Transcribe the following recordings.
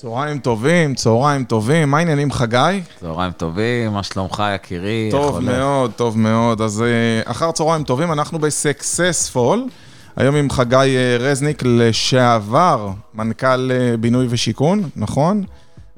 צהריים טובים, צהריים טובים, מה העניינים חגי? צהריים טובים, מה שלומך יקירי? טוב מאוד, טוב מאוד. אז אה, אחר צהריים טובים, אנחנו בסקסספול. היום עם חגי אה, רזניק, לשעבר מנכ"ל אה, בינוי ושיכון, נכון?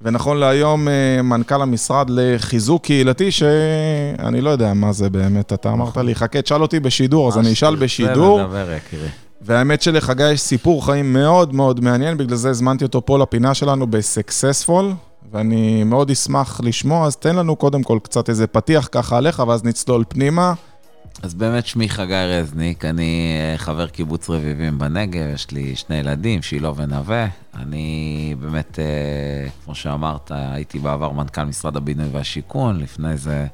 ונכון להיום מנכ"ל המשרד לחיזוק קהילתי, שאני לא יודע מה זה באמת, אתה אמרת לי, חכה, תשאל אותי בשידור, אז אני אשאל בשידור. זה לדבר, יקירי. והאמת שלחגי יש סיפור חיים מאוד מאוד מעניין, בגלל זה הזמנתי אותו פה לפינה שלנו בסקסספול, ואני מאוד אשמח לשמוע, אז תן לנו קודם כל קצת איזה פתיח ככה עליך, ואז נצלול פנימה. אז באמת שמי חגי רזניק, אני אה, חבר קיבוץ רביבים בנגב, יש לי שני ילדים, שילה ונווה. אני באמת, אה, כמו שאמרת, הייתי בעבר מנכ"ל משרד הבינוי והשיכון, לפני זה...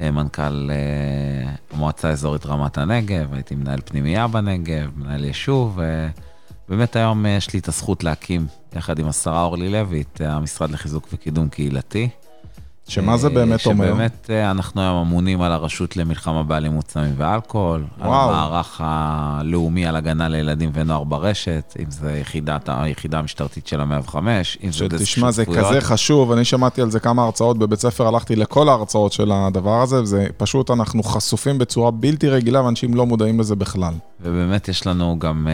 אה, מנכ"ל אה, המועצה האזורית רמת הנגב, הייתי מנהל פנימייה בנגב, מנהל יישוב, ובאמת היום יש לי את הזכות להקים, יחד עם השרה אורלי לוי, את המשרד לחיזוק וקידום קהילתי. שמה זה באמת שבאמת אומר? שבאמת אנחנו היום אמונים על הרשות למלחמה באלימות סמים ואלכוהול, וואו. על המערך הלאומי על הגנה לילדים ונוער ברשת, אם זה יחידת, היחידה המשטרתית של המאה וחמש, אם זה תשמע, זה כזה חשוב, אני שמעתי על זה כמה הרצאות בבית ספר, הלכתי לכל ההרצאות של הדבר הזה, וזה פשוט, אנחנו חשופים בצורה בלתי רגילה, ואנשים לא מודעים לזה בכלל. ובאמת יש לנו גם אה,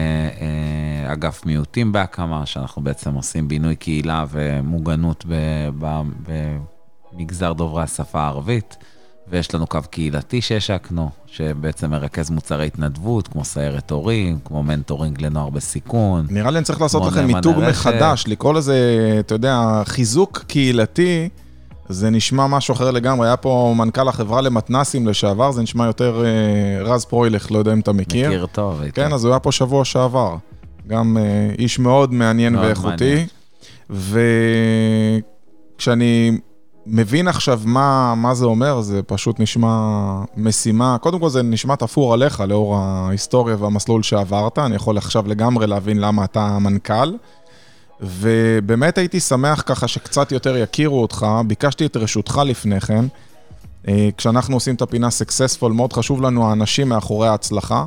אה, אגף מיעוטים בהקמה, שאנחנו בעצם עושים בינוי קהילה ומוגנוּת ב... ב, ב מגזר דוברי השפה הערבית, ויש לנו קו קהילתי שהשקנו, שבעצם מרכז מוצרי התנדבות, כמו סיירת הורים, כמו mentoring לנוער בסיכון. נראה לי אני צריך לעשות לכם מיתוג מחדש, לקרוא לזה, אתה יודע, חיזוק קהילתי. זה נשמע משהו אחר לגמרי, היה פה מנכ"ל החברה למתנסים לשעבר, זה נשמע יותר uh, רז פרוילך, לא יודע אם אתה מכיר. מכיר טוב. כן, אז הוא היה פה שבוע שעבר. גם uh, איש מאוד מעניין מאוד ואיכותי. וכשאני מבין עכשיו מה, מה זה אומר, זה פשוט נשמע משימה, קודם כל זה נשמע תפור עליך לאור ההיסטוריה והמסלול שעברת, אני יכול עכשיו לגמרי להבין למה אתה המנכ"ל. ובאמת הייתי שמח ככה שקצת יותר יכירו אותך, ביקשתי את רשותך לפני כן. אה, כשאנחנו עושים את הפינה סקסספול, מאוד חשוב לנו האנשים מאחורי ההצלחה.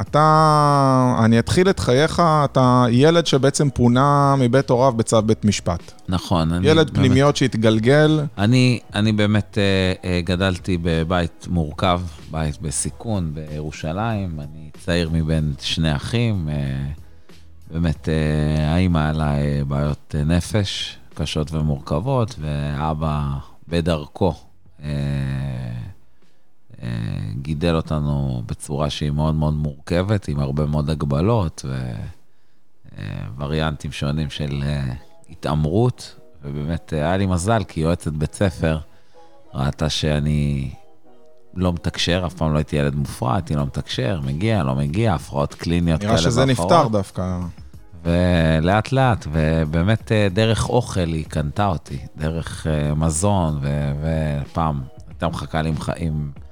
ואתה, אני אתחיל את חייך, אתה ילד שבעצם פונה מבית הוריו בצו בית משפט. נכון. ילד באמת, פנימיות שהתגלגל. אני, אני באמת uh, uh, גדלתי בבית מורכב, בית בסיכון בירושלים, אני צעיר מבין שני אחים. Uh, באמת, uh, האמא לה בעיות נפש קשות ומורכבות, ואבא בדרכו. Uh, גידל אותנו בצורה שהיא מאוד מאוד מורכבת, עם הרבה מאוד הגבלות ווריאנטים שונים של אה, התעמרות, ובאמת היה לי מזל, כי יועצת בית ספר ראתה שאני לא מתקשר, אף פעם לא הייתי ילד מופרע, הייתי לא מתקשר, מגיע, לא מגיע, הפרעות קליניות כאלה ואחרות. נראה שזה נפתר דווקא. ולאט לאט, ובאמת אה, דרך אוכל היא קנתה אותי, דרך אה, מזון, ופעם הייתה מחכה לי עם אה,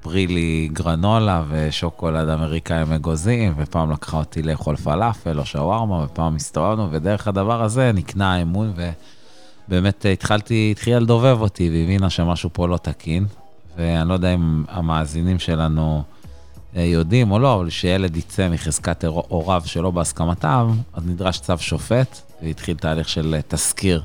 פרילי גרנולה ושוקולד אמריקאי עם אגוזים, ופעם לקחה אותי לאכול פלאפל או שווארמה, ופעם הסתובבנו, ודרך הדבר הזה נקנה האמון, ובאמת התחלתי, התחילה לדובב אותי, והבינה שמשהו פה לא תקין, ואני לא יודע אם המאזינים שלנו אה, יודעים או לא, אבל כשילד יצא מחזקת הוריו שלא בהסכמתם, אז נדרש צו שופט, והתחיל תהליך של תסקיר.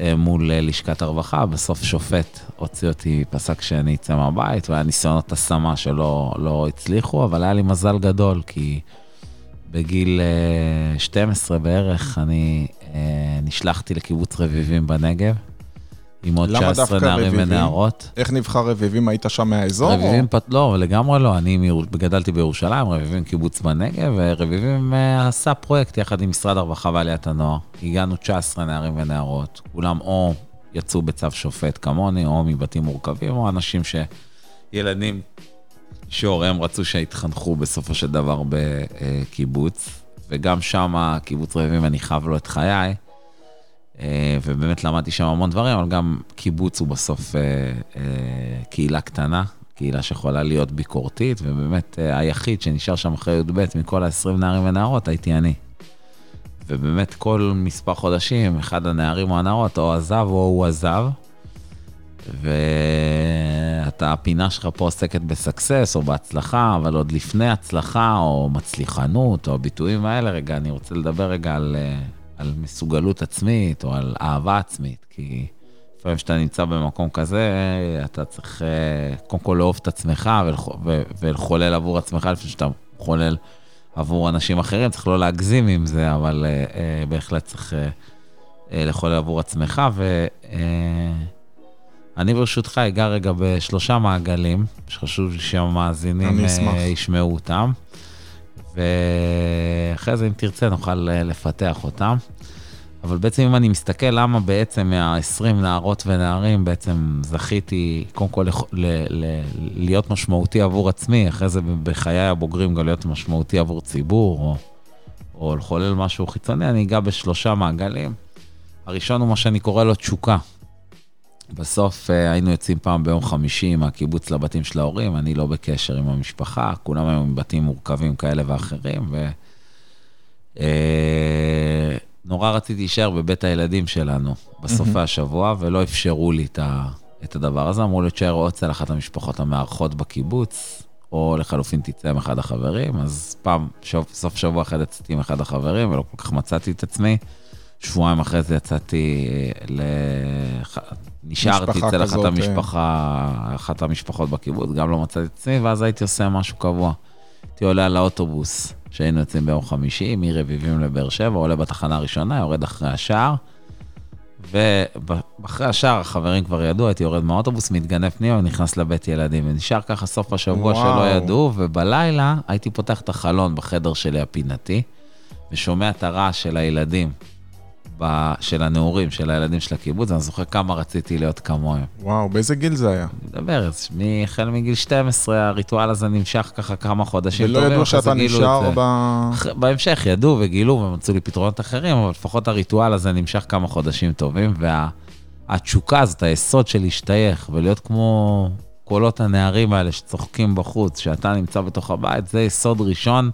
אה, מול אה, לשכת הרווחה, בסוף שופט הוציא אותי, פסק שאני אצא מהבית, והיה ניסיונות השמה שלא לא הצליחו, אבל היה לי מזל גדול, כי בגיל 12 אה, בערך אני נשלחתי לקיבוץ רביבים בנגב. עם עוד 19 נערים ונערות. איך נבחר רביבים? היית שם מהאזור? רביבים, או... לא, לגמרי לא. אני גדלתי בירושלים, רביבים קיבוץ בנגב, ורביבים אה, עשה פרויקט יחד עם משרד הרווחה ועליית הנוער. הגענו 19 נערים ונערות, כולם או יצאו בצו שופט כמוני, או מבתים מורכבים, או אנשים ש... ילדים שהוריהם רצו שיתחנכו בסופו של דבר בקיבוץ, וגם שם, קיבוץ רביבים, אני חייב לו את חיי. אה, ובאמת למדתי שם המון דברים, אבל גם קיבוץ הוא בסוף אה, אה, קהילה קטנה, קהילה שיכולה להיות ביקורתית, ובאמת היחיד שנשאר שם אחרי י"ב מכל ה-20 נערים ונערות הייתי אני. ובאמת כל מספר חודשים, אחד הנערים או הנערות או עזב או הוא עזב. אתה, הפינה שלך פה עוסקת בסקסס או בהצלחה, אבל עוד לפני הצלחה או מצליחנות או הביטויים האלה, רגע, אני רוצה לדבר רגע על, על מסוגלות עצמית או על אהבה עצמית, כי לפעמים כשאתה נמצא במקום כזה, אתה צריך אה, קודם כל לאהוב את עצמך ולחולל עבור עצמך לפני שאתה חולל עבור אנשים אחרים, צריך לא להגזים עם זה, אבל בהחלט צריך לחולל עבור עצמך. ו... אני ברשותך אגע רגע בשלושה מעגלים, שחשוב שהמאזינים uh, ישמעו אותם, ואחרי זה, אם תרצה, נוכל uh, לפתח אותם. אבל בעצם אם אני מסתכל למה בעצם מה-20 נערות ונערים בעצם זכיתי קודם כל ל- ל- להיות משמעותי עבור עצמי, אחרי זה בחיי הבוגרים גם להיות משמעותי עבור ציבור, או, או לחולל משהו חיצוני, אני אגע בשלושה מעגלים. הראשון הוא מה שאני קורא לו תשוקה. בסוף אה, היינו יוצאים פעם ביום חמישי מהקיבוץ לבתים של ההורים, אני לא בקשר עם המשפחה, כולם היו מבתים מורכבים כאלה ואחרים, ונורא אה, רציתי להישאר בבית הילדים שלנו בסופי השבוע, ולא אפשרו לי את הדבר הזה. אמרו לי, תשאר או אצל אחת המשפחות המארחות בקיבוץ, או לחלופין תצא עם אחד החברים, אז פעם, סוף שבוע אחד יצאתי עם אחד החברים, ולא כל כך מצאתי את עצמי. שבועיים אחרי זה יצאתי ל... נשארתי אצל אחת, המשפחה, אחת המשפחות בקיבוץ, גם לא מצאתי את עצמי, ואז הייתי עושה משהו קבוע. הייתי עולה על האוטובוס שהיינו יוצאים ביום חמישי, מרביבים לבאר שבע, עולה בתחנה הראשונה, יורד אחרי השער, ואחרי השער החברים כבר ידעו, הייתי יורד מהאוטובוס, מתגנב פנימה ונכנס לבית ילדים, ונשאר ככה סוף השבוע וואו. שלא ידעו, ובלילה הייתי פותח את החלון בחדר שלי הפינתי, ושומע את הרעש של הילדים של הנעורים, של הילדים של הקיבוץ, אני זוכר כמה רציתי להיות כמוהם. וואו, באיזה גיל זה היה? מדבר, החל מגיל 12, הריטואל הזה נמשך ככה כמה חודשים ולא טובים. ולא ידעו שאתה נשאר ב... בהמשך ידעו וגילו ומצאו לי פתרונות אחרים, אבל לפחות הריטואל הזה נמשך כמה חודשים טובים, והתשוקה וה... הזאת, היסוד של להשתייך ולהיות כמו קולות הנערים האלה שצוחקים בחוץ, שאתה נמצא בתוך הבית, זה יסוד ראשון,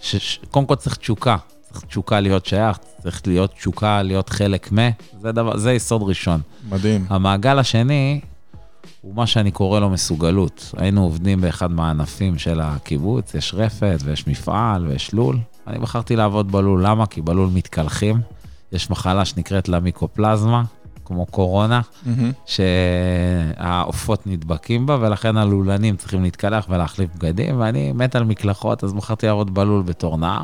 שקודם כל צריך תשוקה. צריך תשוקה להיות שייך, צריך להיות תשוקה להיות חלק מ... זה, דבר, זה יסוד ראשון. מדהים. המעגל השני הוא מה שאני קורא לו מסוגלות. היינו עובדים באחד מהענפים של הקיבוץ, יש רפת ויש מפעל ויש לול. אני בחרתי לעבוד בלול, למה? כי בלול מתקלחים. יש מחלה שנקראת למיקופלזמה, כמו קורונה, mm-hmm. שהעופות נדבקים בה, ולכן הלולנים צריכים להתקלח ולהחליף בגדים, ואני מת על מקלחות, אז בחרתי לעבוד בלול בתור נער.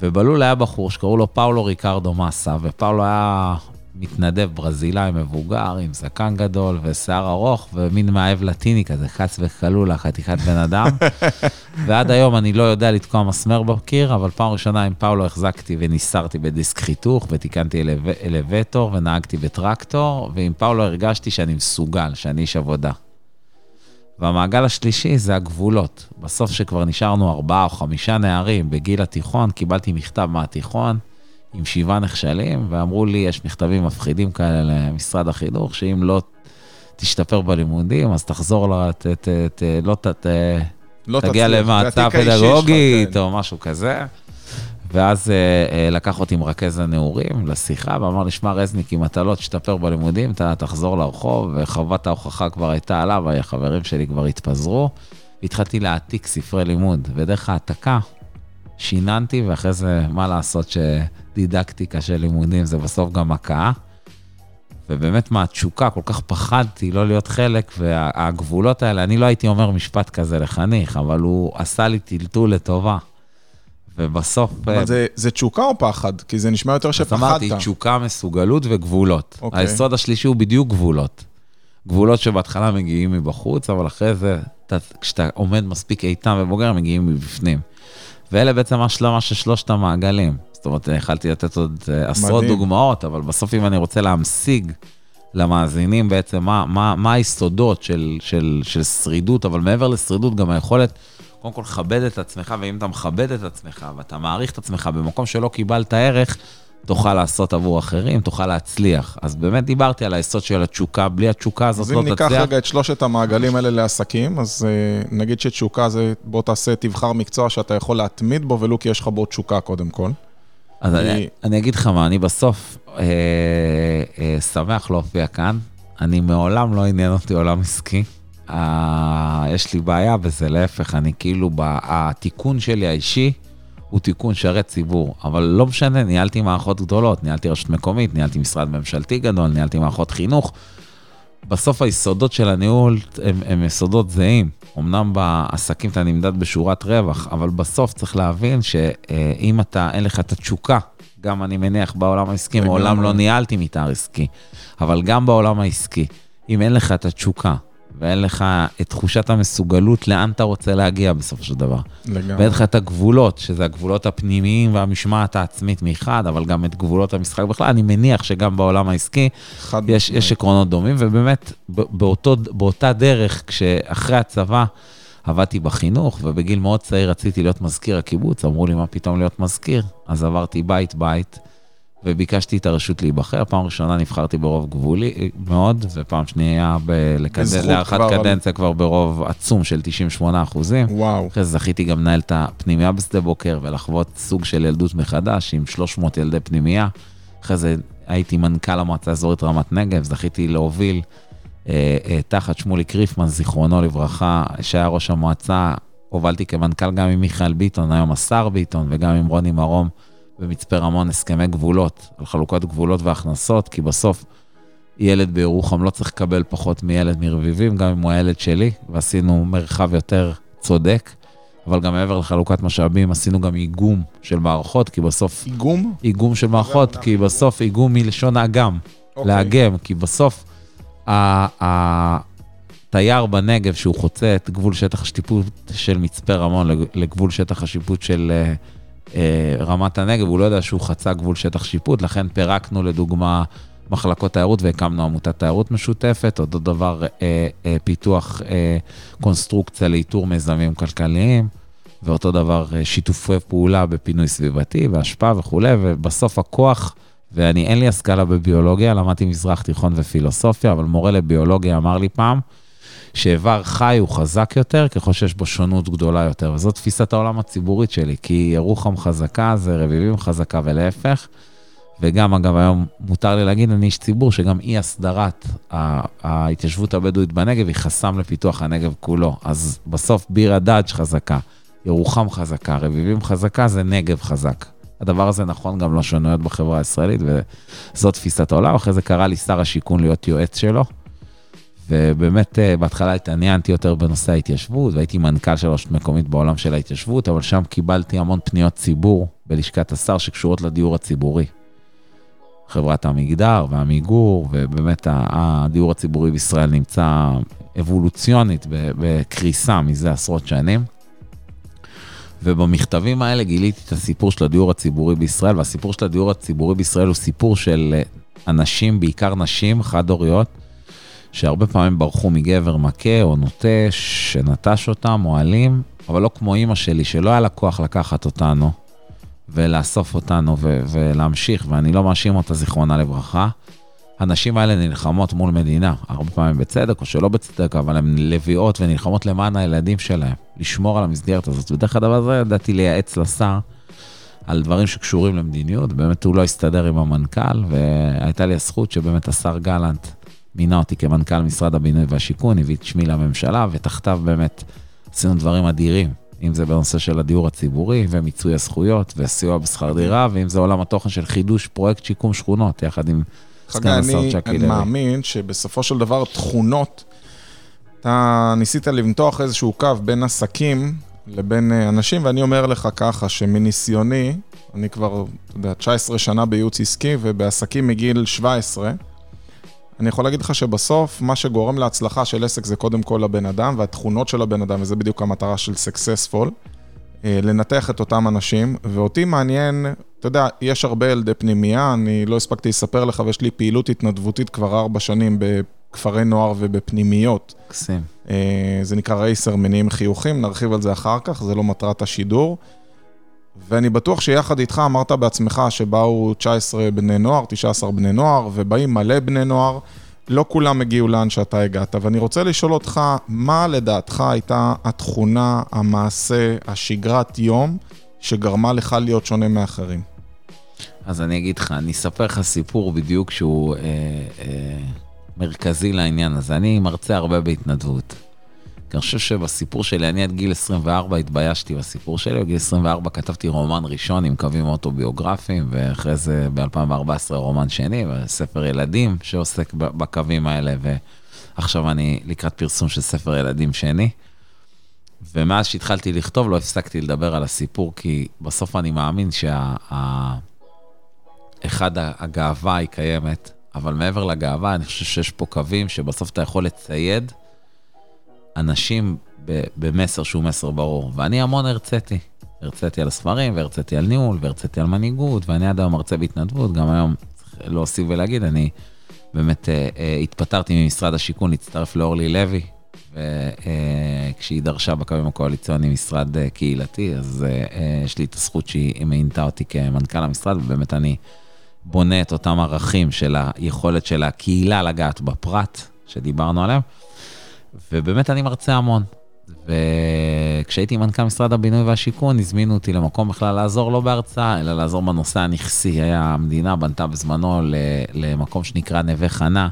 ובלול היה בחור שקראו לו פאולו ריקרדו מסה, ופאולו היה מתנדב ברזילאי מבוגר, עם זקן גדול ושיער ארוך, ומין מאהב לטיני כזה, חץ וחלולה, חתיכת בן אדם. ועד היום אני לא יודע לתקוע מסמר בקיר, אבל פעם ראשונה עם פאולו החזקתי וניסרתי בדיסק חיתוך, ותיקנתי אלו... אלווטור ונהגתי בטרקטור, ועם פאולו הרגשתי שאני מסוגל, שאני איש עבודה. והמעגל השלישי זה הגבולות. בסוף שכבר נשארנו ארבעה או חמישה נערים בגיל התיכון, קיבלתי מכתב מהתיכון עם שבעה נכשלים, ואמרו לי, יש מכתבים מפחידים כאלה למשרד החינוך, שאם לא תשתפר בלימודים, אז תחזור, ל... ת, ת, ת, לא, ת, לא תגיע למעצה פדגוגית או משהו כזה. ואז אה, אה, לקח אותי מרכז הנעורים לשיחה, ואמר לי, שמע רזניק, אם אתה לא תשתפר בלימודים, אתה תחזור לרחוב, וחובת ההוכחה כבר הייתה עליו, החברים שלי כבר התפזרו. והתחלתי להעתיק ספרי לימוד, ודרך העתקה שיננתי, ואחרי זה, מה לעשות שדידקטיקה של לימודים זה בסוף גם הכאה. ובאמת מהתשוקה, כל כך פחדתי לא להיות חלק, והגבולות האלה, אני לא הייתי אומר משפט כזה לחניך, אבל הוא עשה לי טלטול לטובה. ובסוף... אבל אה, זה, זה תשוקה או פחד? כי זה נשמע יותר שפחדת. אז אמרתי, תשוקה, מסוגלות וגבולות. Okay. אוקיי. היסוד השלישי הוא בדיוק גבולות. גבולות שבהתחלה מגיעים מבחוץ, אבל אחרי זה, אתה, כשאתה עומד מספיק איתן ובוגר, הם מגיעים מבפנים. ואלה בעצם השלמה של שלושת המעגלים. זאת אומרת, יכלתי לתת עוד אה, עשרות מדהים. דוגמאות, אבל בסוף אם אני רוצה להמשיג למאזינים בעצם מה, מה, מה היסודות של, של, של שרידות, אבל מעבר לשרידות, גם היכולת קודם כל, כבד את עצמך, ואם אתה מכבד את עצמך ואתה מעריך את עצמך במקום שלא קיבלת ערך, תוכל לעשות עבור אחרים, תוכל להצליח. אז באמת דיברתי על היסוד של התשוקה, בלי התשוקה הזאת לא תצליח. אז אם ניקח רגע את שלושת המעגלים האלה לעסקים, אז uh, נגיד שתשוקה זה, בוא תעשה, תבחר מקצוע שאתה יכול להתמיד בו, ולו כי יש לך בו תשוקה קודם כל. אז אני, אני אגיד לך מה, אני בסוף אה, אה, שמח להופיע כאן. אני מעולם לא עניין אותי עולם עסקי. Uh, יש לי בעיה בזה, להפך, אני כאילו, התיקון שלי האישי הוא תיקון שרת ציבור, אבל לא משנה, ניהלתי מערכות גדולות, ניהלתי רשות מקומית, ניהלתי משרד ממשלתי גדול, ניהלתי מערכות חינוך. בסוף היסודות של הניהול הם, הם יסודות זהים. אמנם בעסקים אתה נמדד בשורת רווח, אבל בסוף צריך להבין שאם אתה, אין לך את התשוקה, גם אני מניח בעולם העסקי, מעולם לא ניהלתי מתאר עסקי, אבל גם בעולם העסקי, אם אין לך את התשוקה, ואין לך את תחושת המסוגלות לאן אתה רוצה להגיע בסופו של דבר. לגמרי. ואין לך את הגבולות, שזה הגבולות הפנימיים והמשמעת העצמית מחד, אבל גם את גבולות המשחק בכלל. אני מניח שגם בעולם העסקי יש, יש עקרונות דומים, ובאמת, באותו, באותה דרך, כשאחרי הצבא עבדתי בחינוך, ובגיל מאוד צעיר רציתי להיות מזכיר הקיבוץ, אמרו לי, מה פתאום להיות מזכיר? אז עברתי בית-בית. וביקשתי את הרשות להיבחר. פעם ראשונה נבחרתי ברוב גבולי מאוד, ופעם שנייה להארכת קדנציה כבר ברוב עצום של 98 אחוזים. וואו. אחרי זה זכיתי גם לנהל את הפנימייה בשדה בוקר ולחוות סוג של ילדות מחדש עם 300 ילדי פנימייה. אחרי זה הייתי מנכ"ל המועצה האזורית רמת נגב, זכיתי להוביל אה, אה, תחת שמולי קריפמן, זיכרונו לברכה, שהיה ראש המועצה, הובלתי כמנכ"ל גם עם מיכאל ביטון, היום השר ביטון, וגם עם רוני מרום. במצפה רמון הסכמי גבולות, על חלוקת גבולות והכנסות, כי בסוף ילד בירוחם לא צריך לקבל פחות מילד מרביבים, גם אם הוא הילד שלי, ועשינו מרחב יותר צודק. אבל גם מעבר לחלוקת משאבים, עשינו גם איגום של מערכות, כי בסוף... איגום? איגום של מערכות, כי בסוף איגום מלשון אגם, okay. אוקיי. לאגם, כי בסוף התייר בנגב, שהוא חוצה את גבול שטח השיפוט של מצפה רמון לגבול שטח השיפוט של אה, רמת הנגב, הוא לא יודע שהוא חצה גבול שטח שיפוט, לכן פירקנו לדוגמה מחלקות תיירות והקמנו עמותת תיירות משותפת, אותו דבר אה, אה, פיתוח אה, קונסטרוקציה לאיתור מיזמים כלכליים, ואותו דבר אה, שיתופי פעולה בפינוי סביבתי והשפעה וכולי, ובסוף הכוח, ואני אין לי השכלה בביולוגיה, למדתי מזרח תיכון ופילוסופיה, אבל מורה לביולוגיה אמר לי פעם, שאיבר חי הוא חזק יותר, ככל שיש בו שונות גדולה יותר. וזאת תפיסת העולם הציבורית שלי, כי ירוחם חזקה זה רביבים חזקה ולהפך. וגם, אגב, היום מותר לי להגיד, אני איש ציבור, שגם אי הסדרת ההתיישבות הבדואית בנגב היא חסם לפיתוח הנגב כולו. אז בסוף ביר הדאג' חזקה, ירוחם חזקה, רביבים חזקה, זה נגב חזק. הדבר הזה נכון גם לשונויות בחברה הישראלית, וזאת תפיסת העולם. אחרי זה קרא לי שר השיכון להיות יועץ שלו. ובאמת אה, בהתחלה התעניינתי יותר בנושא ההתיישבות, והייתי מנכ"ל של רשות מקומית בעולם של ההתיישבות, אבל שם קיבלתי המון פניות ציבור בלשכת השר שקשורות לדיור הציבורי. חברת המגדר והמיגור, ובאמת הדיור הציבורי בישראל נמצא אבולוציונית בקריסה מזה עשרות שנים. ובמכתבים האלה גיליתי את הסיפור של הדיור הציבורי בישראל, והסיפור של הדיור הציבורי בישראל הוא סיפור של אה, אנשים, בעיקר נשים חד-הוריות, שהרבה פעמים ברחו מגבר מכה או נוטש, שנטש אותם או אלים, אבל לא כמו אימא שלי, שלא היה לה כוח לקחת אותנו ולאסוף אותנו ו- ולהמשיך, ואני לא מאשים אותה, זיכרונה לברכה. הנשים האלה נלחמות מול מדינה, הרבה פעמים בצדק או שלא בצדק, אבל הן לביאות ונלחמות למען הילדים שלהם, לשמור על המסגרת הזאת. ודרך הדבר הזה ידעתי לייעץ לשר על דברים שקשורים למדיניות, באמת הוא לא הסתדר עם המנכ"ל, והייתה לי הזכות שבאמת השר גלנט מינה אותי כמנכ"ל משרד הבינוי והשיכון, הביא את שמי לממשלה, ותחתיו באמת עשינו דברים אדירים. אם זה בנושא של הדיור הציבורי ומיצוי הזכויות וסיוע בשכר דירה, ואם זה עולם התוכן של חידוש פרויקט שיקום שכונות, יחד עם סגן השר צ'קי לוי. אני מאמין שבסופו של דבר תכונות, אתה ניסית למתוח איזשהו קו בין עסקים לבין אה, אנשים, ואני אומר לך ככה, שמניסיוני, אני כבר, אתה יודע, 19 שנה בייעוץ עסקי ובעסקים מגיל 17, אני יכול להגיד לך שבסוף, מה שגורם להצלחה של עסק זה קודם כל הבן אדם והתכונות של הבן אדם, וזה בדיוק המטרה של סקסספול, אה, לנתח את אותם אנשים, ואותי מעניין, אתה יודע, יש הרבה ילדי פנימייה, אני לא הספקתי לספר לך, ויש לי פעילות התנדבותית כבר ארבע שנים בכפרי נוער ובפנימיות. קסים. אה, זה נקרא רייסר מניעים חיוכים, נרחיב על זה אחר כך, זה לא מטרת השידור. ואני בטוח שיחד איתך אמרת בעצמך שבאו 19 בני נוער, 19 בני נוער, ובאים מלא בני נוער. לא כולם הגיעו לאן שאתה הגעת, ואני רוצה לשאול אותך, מה לדעתך הייתה התכונה, המעשה, השגרת יום, שגרמה לך להיות שונה מאחרים? אז אני אגיד לך, אני אספר לך סיפור בדיוק שהוא אה, אה, מרכזי לעניין הזה. אני מרצה הרבה בהתנדבות. כי אני חושב שבסיפור שלי, אני עד גיל 24 התביישתי בסיפור שלי, בגיל 24 כתבתי רומן ראשון עם קווים אוטוביוגרפיים, ואחרי זה ב-2014 רומן שני, וספר ילדים שעוסק בקווים האלה, ועכשיו אני לקראת פרסום של ספר ילדים שני. ומאז שהתחלתי לכתוב, לא הפסקתי לדבר על הסיפור, כי בסוף אני מאמין שה... הגאווה היא קיימת, אבל מעבר לגאווה, אני חושב שיש פה קווים שבסוף אתה יכול לצייד אנשים במסר שהוא מסר ברור. ואני המון הרציתי. הרציתי על הספרים, והרציתי על ניהול, והרציתי על מנהיגות, ואני עד היום מרצה בהתנדבות, גם היום, צריך להוסיף ולהגיד, אני באמת אה, אה, התפטרתי ממשרד השיכון להצטרף לאורלי לוי, וכשהיא אה, דרשה בקווים הקואליציוניים משרד אה, קהילתי, אז אה, אה, יש לי את הזכות שהיא מעינתה אותי כמנכ"ל המשרד, ובאמת אני בונה את אותם ערכים של היכולת של הקהילה לגעת בפרט, שדיברנו עליהם. ובאמת אני מרצה המון. וכשהייתי מנכ"ל משרד הבינוי והשיכון, הזמינו אותי למקום בכלל לעזור לא בהרצאה, אלא לעזור בנושא הנכסי. היה, המדינה בנתה בזמנו למקום שנקרא נווה חנה,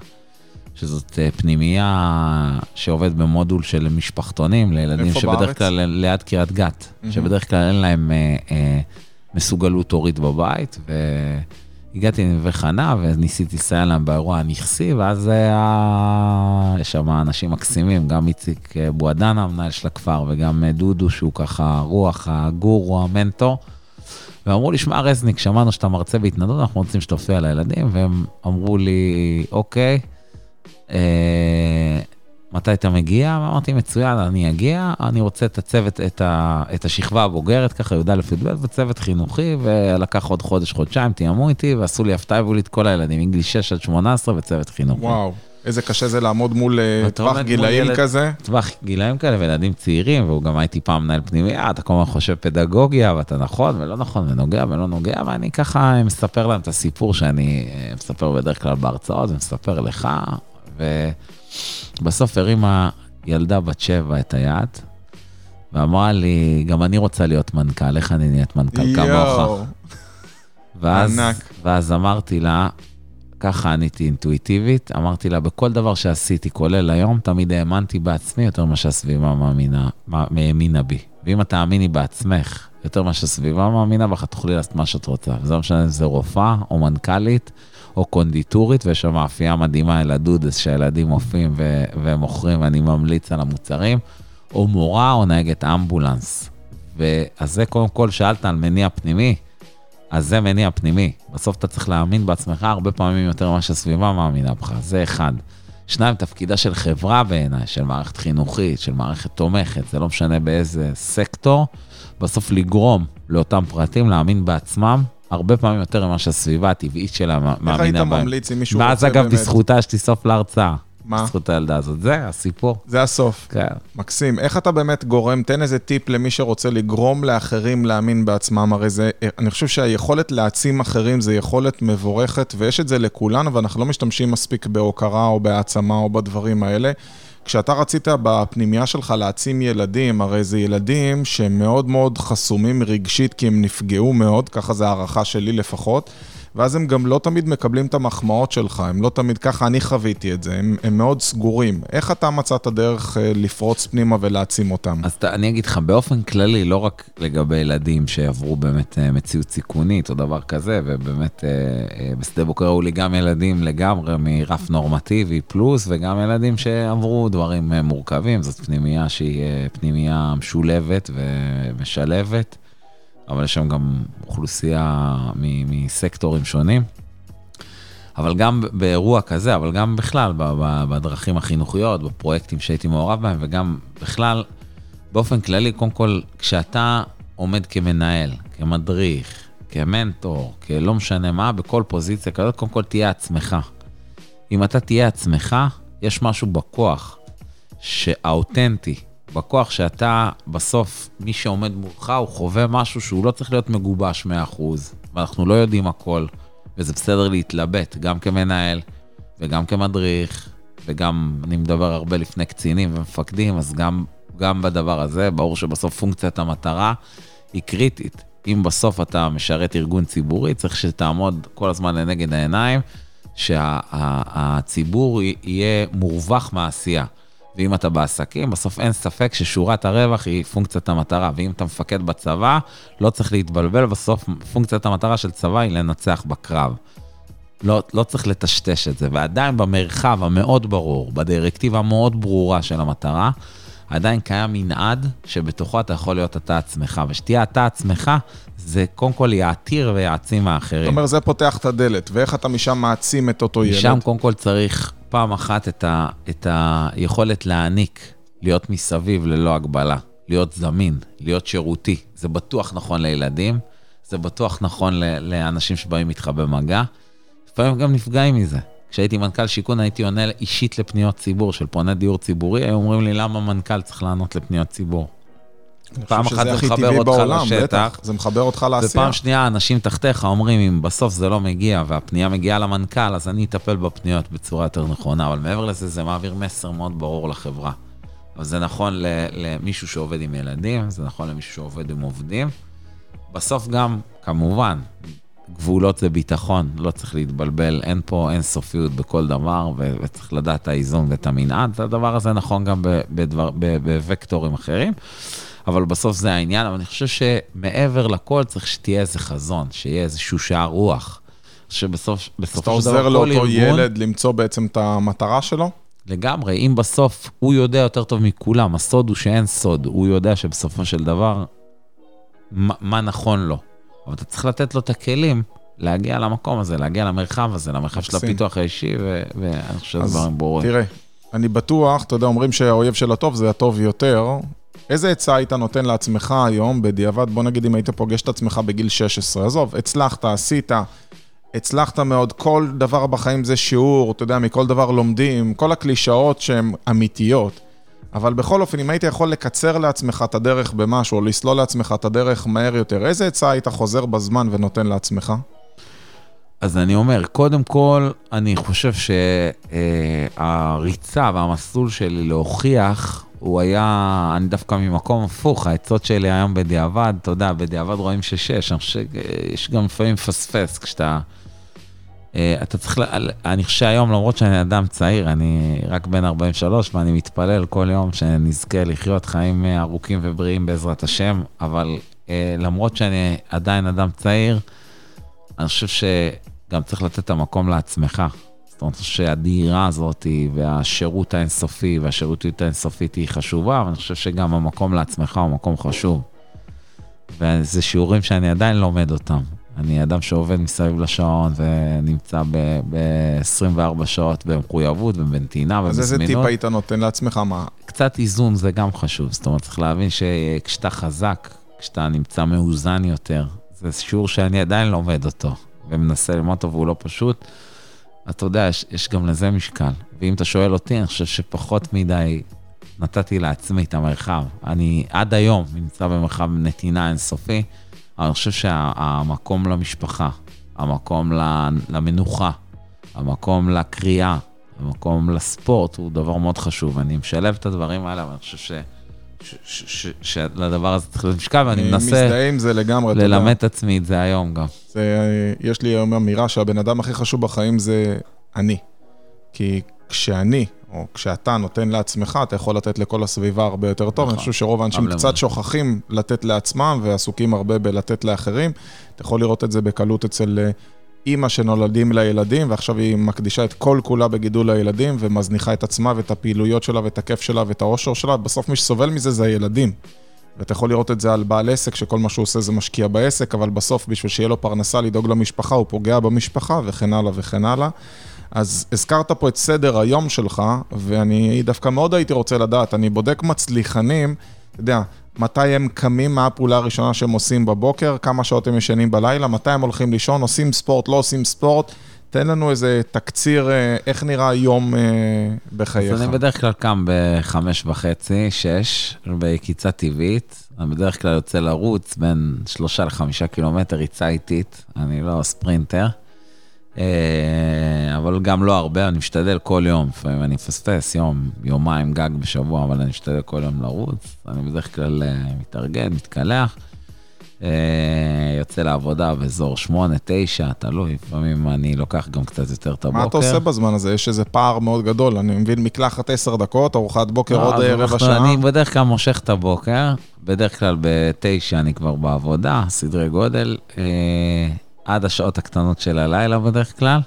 שזאת אה, פנימייה שעובד במודול של משפחתונים לילדים שבדרך בארץ? כלל ליד קריית גת, mm-hmm. שבדרך כלל אין להם אה, אה, מסוגלות הורית בבית, ו... הגעתי לנווה חנה וניסיתי לסייע להם באירוע הנכסי, ואז היה, יש שם אנשים מקסימים, גם איציק בועדנה, המנהל של הכפר, וגם דודו, שהוא ככה רוח הגורו, המנטור. ואמרו לי, שמע רזניק, שמענו שאתה מרצה בהתנדות, אנחנו רוצים שתופיע לילדים, והם אמרו לי, אוקיי, אה, מתי אתה מגיע? אמרתי, מצוין, אני אגיע, אני רוצה את הצוות, את, ה, את השכבה הבוגרת, ככה י"א י"ב, וצוות חינוכי, ולקח עוד חודש, חודשיים, תיאמו איתי, ועשו לי הפתעה, הביאו לי את כל הילדים, מגיל 6 עד 18 וצוות חינוכי. וואו, איזה קשה זה לעמוד מול אה, טווח גילאים ילד, כזה. טווח גילאים כאלה, וילדים צעירים, והוא גם הייתי פעם מנהל פנימייה, אתה כל הזמן חושב פדגוגיה, ואתה נכון ולא נכון, ונוגע ולא נוגע, ואני ככה מספר להם את הסיפור שאני אה, מספר בדרך כלל בהרצאות, ומספר לך, ו... בסוף הרימה ילדה בת שבע את היד, ואמרה לי, גם אני רוצה להיות מנכ"ל, איך אני נהיית מנכ"ל כמוך? ואז, ענק. ואז אמרתי לה, ככה עניתי אינטואיטיבית, אמרתי לה, בכל דבר שעשיתי, כולל היום, תמיד האמנתי בעצמי יותר ממה שהסביבה מאמינה, האמינה בי. ואם את תאמיני בעצמך יותר ממה שהסביבה מאמינה בך, תוכלי לעשות מה שאת רוצה. וזה לא משנה אם זה רופאה או מנכ"לית, או קונדיטורית, ויש שם מאפייה מדהימה אל הדודס שהילדים מופיעים ו- ומוכרים, ואני ממליץ על המוצרים, או מורה או נהגת אמבולנס. ואז זה קודם כל שאלת על מניע פנימי, אז זה מניע פנימי. בסוף אתה צריך להאמין בעצמך הרבה פעמים יותר ממה שהסביבה מאמינה בך, זה אחד. שניים, תפקידה של חברה בעיניי, של מערכת חינוכית, של מערכת תומכת, זה לא משנה באיזה סקטור, בסוף לגרום לאותם פרטים להאמין בעצמם הרבה פעמים יותר ממה שהסביבה הטבעית שלה מאמינה בהם. איך היית ממליץ אם מישהו רוצה באמת... ואז אגב, בזכותה שתסוף להרצאה. מה? בזכות הילדה הזאת. זה הסיפור. זה הסוף. כן. מקסים. איך אתה באמת גורם, תן איזה טיפ למי שרוצה לגרום לאחרים להאמין בעצמם, הרי זה, אני חושב שהיכולת להעצים אחרים זה יכולת מבורכת, ויש את זה לכולנו, ואנחנו לא משתמשים מספיק בהוקרה או בהעצמה או בדברים האלה. כשאתה רצית בפנימייה שלך להעצים ילדים, הרי זה ילדים שהם מאוד מאוד חסומים רגשית כי הם נפגעו מאוד, ככה זה הערכה שלי לפחות. ואז הם גם לא תמיד מקבלים את המחמאות שלך, הם לא תמיד, ככה אני חוויתי את זה, הם, הם מאוד סגורים. איך אתה מצאת דרך אה, לפרוץ פנימה ולהעצים אותם? אז אני אגיד לך, באופן כללי, לא רק לגבי ילדים שעברו באמת אה, מציאות סיכונית או דבר כזה, ובאמת אה, בשדה בוקר ראו לי גם ילדים לגמרי מרף נורמטיבי פלוס, וגם ילדים שעברו דברים מורכבים, זאת פנימייה שהיא פנימייה משולבת ומשלבת. אבל יש שם גם אוכלוסייה מסקטורים שונים. אבל גם באירוע כזה, אבל גם בכלל, בדרכים החינוכיות, בפרויקטים שהייתי מעורב בהם, וגם בכלל, באופן כללי, קודם כל, כשאתה עומד כמנהל, כמדריך, כמנטור, כלא משנה מה, בכל פוזיציה כזאת, קודם כל תהיה עצמך. אם אתה תהיה עצמך, יש משהו בכוח שהאותנטי, בכוח שאתה, בסוף, מי שעומד מולך, הוא חווה משהו שהוא לא צריך להיות מגובש 100%, ואנחנו לא יודעים הכל, וזה בסדר להתלבט, גם כמנהל וגם כמדריך, וגם, אני מדבר הרבה לפני קצינים ומפקדים, אז גם, גם בדבר הזה, ברור שבסוף פונקציית המטרה היא קריטית. אם בסוף אתה משרת ארגון ציבורי, צריך שתעמוד כל הזמן לנגד העיניים, שהציבור יהיה מורווח מהעשייה. ואם אתה בעסקים, בסוף אין ספק ששורת הרווח היא פונקציית המטרה. ואם אתה מפקד בצבא, לא צריך להתבלבל, בסוף פונקציית המטרה של צבא היא לנצח בקרב. לא, לא צריך לטשטש את זה. ועדיין במרחב המאוד ברור, בדירקטיבה המאוד ברורה של המטרה, עדיין קיים מנעד שבתוכו אתה יכול להיות אתה עצמך. ושתהיה אתה עצמך, זה קודם כל יעתיר ויעצים האחרים. זאת אומרת, זה פותח את הדלת, ואיך אתה משם מעצים את אותו משם ילד? משם קודם כל צריך פעם אחת את, ה, את היכולת להעניק, להיות מסביב ללא הגבלה, להיות זמין, להיות שירותי. זה בטוח נכון לילדים, זה בטוח נכון ל, לאנשים שבאים איתך במגע. לפעמים גם נפגעים מזה. כשהייתי מנכ"ל שיכון הייתי עונה אישית לפניות ציבור של פוני דיור ציבורי, היו אומרים לי למה מנכ"ל צריך לענות לפניות ציבור. פעם אחת זה מחבר אותך בעולם, לשטח, בטח, זה מחבר אותך לעשייה. ופעם שנייה אנשים תחתיך אומרים, אם בסוף זה לא מגיע והפנייה מגיעה למנכ"ל, אז אני אטפל בפניות בצורה יותר נכונה, אבל מעבר לזה, זה מעביר מסר מאוד ברור לחברה. אבל זה נכון למישהו שעובד עם ילדים, זה נכון למישהו שעובד עם עובדים. בסוף גם, כמובן, גבולות זה ביטחון, לא צריך להתבלבל, אין פה אין סופיות בכל דבר, וצריך לדעת את האיזון ואת המנעד. הדבר הזה נכון גם בווקטורים אחרים. אבל בסוף זה העניין, אבל אני חושב שמעבר לכל צריך שתהיה איזה חזון, שיהיה איזשהו שער רוח. שבסוף, בסופו של דבר כל ארגון... אתה עוזר לאותו ילד למצוא בעצם את המטרה שלו? לגמרי, אם בסוף הוא יודע יותר טוב מכולם, הסוד הוא שאין סוד, הוא יודע שבסופו של דבר, מה, מה נכון לו. אבל אתה צריך לתת לו את הכלים להגיע למקום הזה, להגיע למרחב הזה, למרחב של הפיתוח האישי, ואני חושב שזה דברים ברורים. תראה, אני בטוח, אתה יודע, אומרים שהאויב של הטוב זה הטוב יותר, איזה עצה היית נותן לעצמך היום, בדיעבד, בוא נגיד אם היית פוגש את עצמך בגיל 16, עזוב, הצלחת, עשית, הצלחת מאוד, כל דבר בחיים זה שיעור, אתה יודע, מכל דבר לומדים, כל הקלישאות שהן אמיתיות. אבל בכל אופן, אם היית יכול לקצר לעצמך את הדרך במשהו, או לסלול לעצמך את הדרך מהר יותר, איזה עצה היית חוזר בזמן ונותן לעצמך? אז אני אומר, קודם כל, אני חושב שהריצה והמסלול שלי להוכיח הוא היה, אני דווקא ממקום הפוך, העצות שלי היום בדיעבד, אתה יודע, בדיעבד רואים ששש, אני חושב שיש גם לפעמים מפספס כשאתה... אה, אתה צריך, אני חושב שהיום, למרות שאני אדם צעיר, אני רק בן 43, ואני מתפלל כל יום שנזכה לחיות חיים ארוכים ובריאים בעזרת השם, אבל אה, למרות שאני עדיין אדם צעיר, אני חושב שגם צריך לתת את המקום לעצמך. זאת אומרת שהדהירה הזאת והשירות האינסופי והשירותיות האינסופית היא חשובה, אבל אני חושב שגם המקום לעצמך הוא מקום חשוב. וזה שיעורים שאני עדיין לומד אותם. אני אדם שעובד מסביב לשעון ונמצא ב-24 שעות במחויבות ובנתינה ובזמינות. אז איזה טיפ היית נותן לעצמך? מה? קצת איזון זה גם חשוב. זאת אומרת, צריך להבין שכשאתה חזק, כשאתה נמצא מאוזן יותר, זה שיעור שאני עדיין לומד אותו ומנסה ללמוד אותו והוא לא פשוט. אתה יודע, יש, יש גם לזה משקל. ואם אתה שואל אותי, אני חושב שפחות מדי נתתי לעצמי את המרחב. אני עד היום נמצא במרחב נתינה אינסופי, אבל אני חושב שהמקום למשפחה, המקום למנוחה, המקום לקריאה, המקום לספורט הוא דבר מאוד חשוב. אני משלב את הדברים האלה, אני חושב ש... שלדבר הזה צריך להיות משקל, ואני מנסה... מזדהה עם זה לגמרי. ללמד את עצמי את זה היום גם. זה, יש לי היום אמירה שהבן אדם הכי חשוב בחיים זה אני. כי כשאני, או כשאתה נותן לעצמך, אתה יכול לתת לכל הסביבה הרבה יותר טוב. נכון. אני חושב שרוב האנשים קצת שוכחים לתת לעצמם, ועסוקים הרבה בלתת לאחרים. אתה יכול לראות את זה בקלות אצל אה, אימא שנולדים לילדים, ועכשיו היא מקדישה את כל כולה בגידול הילדים, ומזניחה את עצמה ואת הפעילויות שלה ואת הכיף שלה ואת האושר שלה, בסוף מי שסובל מזה זה הילדים. ואתה יכול לראות את זה על בעל עסק, שכל מה שהוא עושה זה משקיע בעסק, אבל בסוף בשביל שיהיה לו פרנסה לדאוג למשפחה, הוא פוגע במשפחה וכן הלאה וכן הלאה. אז הזכרת פה את סדר היום שלך, ואני דווקא מאוד הייתי רוצה לדעת, אני בודק מצליחנים, אתה יודע, מתי הם קמים, מה הפעולה הראשונה שהם עושים בבוקר, כמה שעות הם ישנים בלילה, מתי הם הולכים לישון, עושים ספורט, לא עושים ספורט. תן לנו איזה תקציר, אה, איך נראה יום אה, בחייך. אז אני בדרך כלל קם בחמש וחצי, שש, בקיצה טבעית. אני בדרך כלל יוצא לרוץ בין שלושה לחמישה קילומטר, ריצה איטית, אני לא ספרינטר. אה, אבל גם לא הרבה, אני משתדל כל יום, לפעמים אני מפספס יום, יומיים גג בשבוע, אבל אני משתדל כל יום לרוץ. אני בדרך כלל מתארגן, מתקלח. אה, יוצא לעבודה באזור 8, 9, תלוי, לפעמים אני לוקח גם קצת יותר את הבוקר. מה אתה עושה בזמן הזה? יש איזה פער מאוד גדול, אני מבין מקלחת 10 דקות, ארוחת בוקר לא, עוד אה, רבע אנחנו- שעה. אני בדרך כלל מושך את הבוקר, בדרך כלל בתשע אני כבר בעבודה, סדרי גודל, אה, עד השעות הקטנות של הלילה בדרך כלל.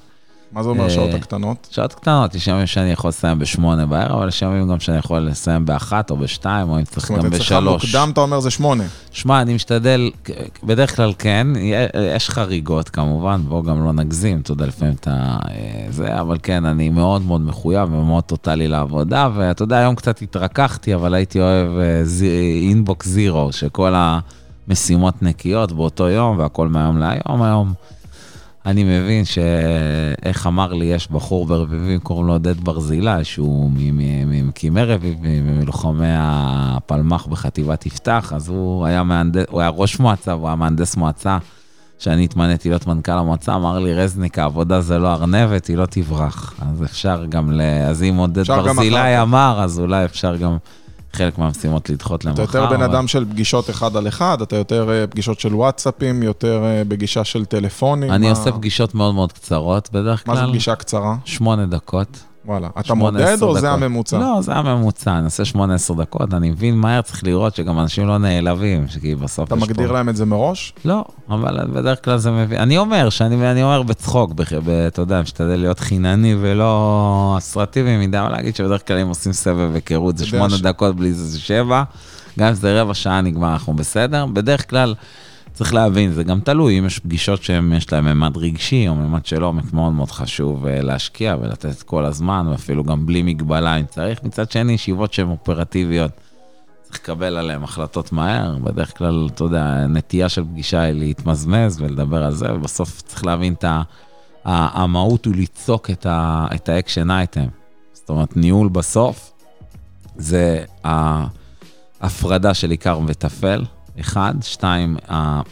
מה זה אומר אה, שעות הקטנות? שעות קטנות, יש ימים שאני יכול לסיים בשמונה בערב, אבל יש ימים גם שאני יכול לסיים באחת או בשתיים, או אם צריך זאת אומרת, גם אצלך בשלוש. מוקדם אתה אומר זה שמונה. שמע, אני משתדל, בדרך כלל כן, יש חריגות כמובן, בואו גם לא נגזים, אתה יודע, לפעמים אתה... אה, זה, אבל כן, אני מאוד מאוד מחויב ומאוד טוטאלי לעבודה, ואתה יודע, היום קצת התרככתי, אבל הייתי אוהב אינבוקס זירו, שכל המשימות נקיות באותו יום, והכל מהיום להיום. היום אני מבין שאיך אמר לי, יש בחור ברביבים, קוראים לו עודד ברזילי, שהוא ממקימי רביבים, מלוחמי הפלמ"ח בחטיבת יפתח, אז הוא היה, מהנדס, הוא היה ראש מועצה, והוא היה מהנדס מועצה. כשאני התמניתי להיות מנכ"ל המועצה, אמר לי, רזניק, העבודה זה לא ארנבת, היא לא תברח. אז אפשר גם ל... אז אם עודד ברזילי כך. אמר, אז אולי אפשר גם חלק מהמשימות לדחות למחר. אתה יותר בן אדם של פגישות אחד על אחד, אתה יותר אה, פגישות של וואטסאפים, יותר אה, בגישה של טלפונים. אני עושה פגישות מאוד מאוד קצרות בדרך כלל. מה זה פגישה קצרה? שמונה דקות. וואלה. אתה מודד או זה דקות. הממוצע? לא, זה הממוצע, אני עושה 18 דקות, אני מבין מהר, צריך לראות שגם אנשים לא נעלבים, שכי בסוף אתה יש מגדיר פה... להם את זה מראש? לא, אבל בדרך כלל זה מבין, אני אומר, שאני אני אומר בצחוק, אתה יודע, משתדל להיות חינני ולא אסרטיבי מדי, אבל להגיד שבדרך כלל אם עושים סבב היכרות זה אתה יודע שמונה ש- דקות בלי זה זה שבע, גם אם זה רבע שעה נגמר, אנחנו בסדר. בדרך כלל, צריך להבין, זה גם תלוי, אם יש פגישות שיש להן ממד רגשי או ממד של עומק, מאוד מאוד חשוב אה, להשקיע ולתת כל הזמן, ואפילו גם בלי מגבלה אם צריך. מצד שני, ישיבות שהן אופרטיביות, צריך לקבל עליהן החלטות מהר. בדרך כלל, אתה יודע, הנטייה של פגישה היא להתמזמז ולדבר על זה, ובסוף צריך להבין את המהות הוא ה- את ה action item. זאת אומרת, ניהול בסוף זה ההפרדה של עיקר וטפל, אחד. שתיים,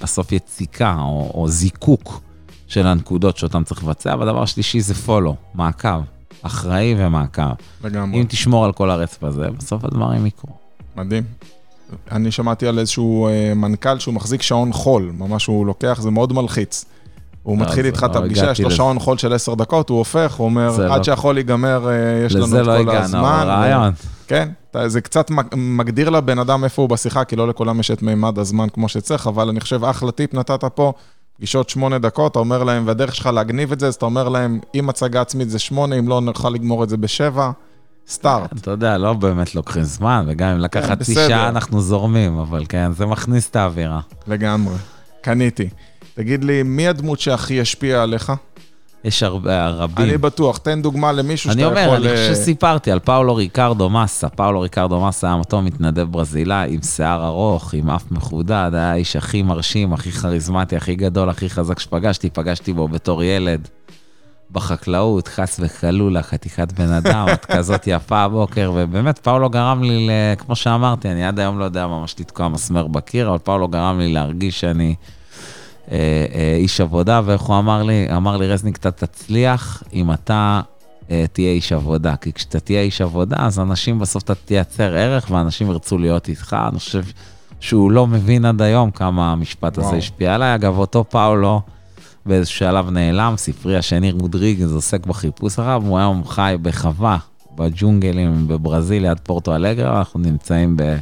בסוף יציקה או, או זיקוק של הנקודות שאותן צריך לבצע, והדבר השלישי זה פולו, מעקב, אחראי ומעקב. לגמרי. אם תשמור על כל הרצף הזה, בסוף הדברים יקרו. מדהים. אני שמעתי על איזשהו אה, מנכ"ל שהוא מחזיק שעון חול, ממש הוא לוקח, זה מאוד מלחיץ. הוא לא, מתחיל איתך לא את הפגישה, יש לו. שעון חול של 10 דקות, הוא הופך, הוא אומר, עד לא- שהחול ייגמר, אה, יש לנו את לזה לא כל הגענו, הזמן. כן, זה קצת מג- מגדיר לבן אדם איפה הוא בשיחה, כי לא לכולם יש את מימד הזמן כמו שצריך, אבל אני חושב, אחלה טיפ נתת פה, פגישות שמונה דקות, אתה אומר להם, והדרך שלך להגניב את זה, אז אתה אומר להם, אם הצגה עצמית זה שמונה, אם לא, נוכל לגמור את זה בשבע, סטארט. אתה יודע, לא באמת לוקחים זמן, וגם אם לקח כן, חצי בסדר. שעה אנחנו זורמים, אבל כן, זה מכניס את האווירה. לגמרי. קניתי. תגיד לי, מי הדמות שהכי השפיעה עליך? יש הרבה, רבים. אני בטוח, תן דוגמה למישהו אני שאתה אומר, יכול... אני אה, חושב שסיפרתי על פאולו ריקרדו מסה. פאולו ריקרדו מסה היה אותו מתנדב ברזילאי עם שיער ארוך, עם אף מחודד, היה האיש הכי מרשים, הכי כריזמטי, הכי גדול, הכי חזק שפגשתי. פגשתי בו בתור ילד בחקלאות, חס וחלולה, חתיכת בן אדם, את כזאת יפה הבוקר, ובאמת, פאולו גרם לי, כמו שאמרתי, אני עד היום לא יודע ממש לתקוע מסמר בקיר, אבל פאולו גרם לי להרגיש שאני... אה, אה, איש עבודה, ואיך הוא אמר לי? אמר לי, רזניק, אתה תצליח אם אתה אה, תהיה איש עבודה. כי כשאתה תהיה איש עבודה, אז אנשים בסוף אתה תייצר ערך, ואנשים ירצו להיות איתך. אני חושב שהוא לא מבין עד היום כמה המשפט הזה. השפיע עליי. אגב, אותו פאולו באיזשהו שלב נעלם, ספרי השני רודריגז עוסק בחיפוש אחריו, הוא היום חי בחווה, בג'ונגלים בברזיל, ליד פורטו אלגרה, אנחנו נמצאים ב...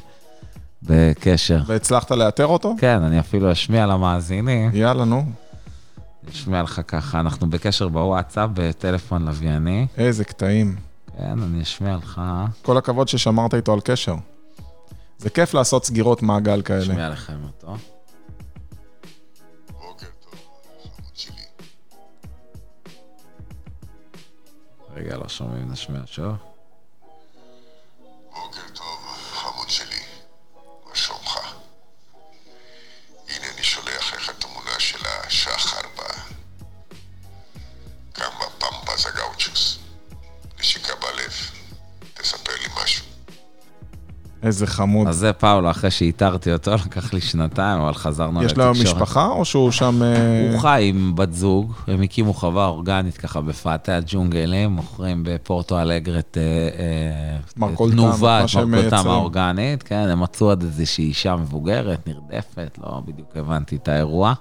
בקשר. והצלחת לאתר אותו? כן, אני אפילו אשמיע למאזינים. יאללה, נו. אשמיע לך ככה, אנחנו בקשר בוואטסאפ, בטלפון לווייני. איזה קטעים. כן, אני אשמיע לך, כל הכבוד ששמרת איתו על קשר. זה כיף לעשות סגירות מעגל כאלה. אשמיע לכם אותו. בוקר טוב, חמוד שלי. רגע, לא שומעים, נשמיע שוב. איזה חמוד. אז זה פאולו, אחרי שאיתרתי אותו, לקח לי שנתיים, אבל חזרנו יש לו משפחה, או שהוא שם... אה, הוא חי עם בת זוג, הם הקימו חווה אורגנית ככה בפאתי הג'ונגלים, מוכרים בפורטו אלגר את אה, אה, מרכולתם, תנובה, את מייצרים. האורגנית, כן, הם מצאו עוד איזושהי אישה מבוגרת, נרדפת, לא בדיוק הבנתי את האירוע.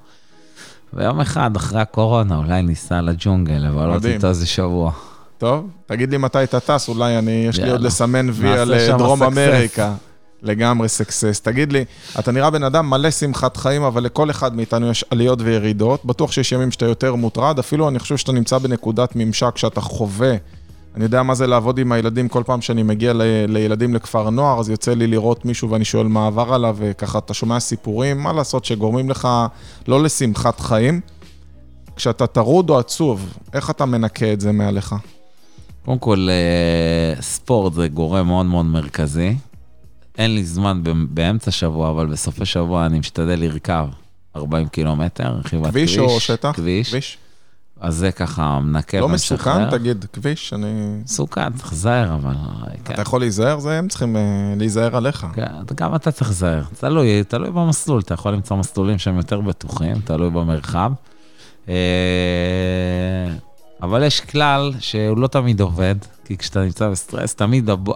ויום אחד, אחרי הקורונה, אולי ניסע לג'ונגל, לבלות. איתו איזה שבוע. טוב, תגיד לי מתי אתה טס, אולי אני, יש לי יאללה. עוד לסמן וי על שם דרום. אמריקה. לגמרי סקסס. תגיד לי, אתה נראה בן אדם מלא שמחת חיים, אבל לכל אחד מאיתנו יש עליות וירידות. בטוח שיש ימים שאתה יותר מוטרד, אפילו אני חושב שאתה נמצא בנקודת ממשק שאתה חווה. אני יודע מה זה לעבוד עם הילדים כל פעם שאני מגיע ל- לילדים לכפר נוער, אז יוצא לי לראות מישהו ואני שואל מה עבר עליו, וככה אתה שומע סיפורים, מה לעשות, שגורמים לך לא לשמחת חיים. כשאתה טרוד או עצוב, איך אתה מנקה את זה מעליך? קודם כל, אה, ספורט זה גורם מאוד מאוד מרכזי. אין לי זמן באמצע שבוע, אבל בסופי שבוע אני משתדל לרכב 40 קילומטר, רכיבת כביש. כביש או שטח? כביש. כביש. אז זה ככה מנקה לא ומשחרר. מסוכן? תגיד, כביש, אני... מסוכן, צריך להיזהר, אבל... אה, כן. אתה יכול להיזהר? זה הם צריכים אה, להיזהר עליך. כן, גם אתה צריך להיזהר. תלוי, תלוי במסלול, אתה יכול למצוא מסלולים שהם יותר בטוחים, תלוי במרחב. אבל יש כלל שהוא לא תמיד עובד, כי כשאתה נמצא בסטרס, תמיד הב-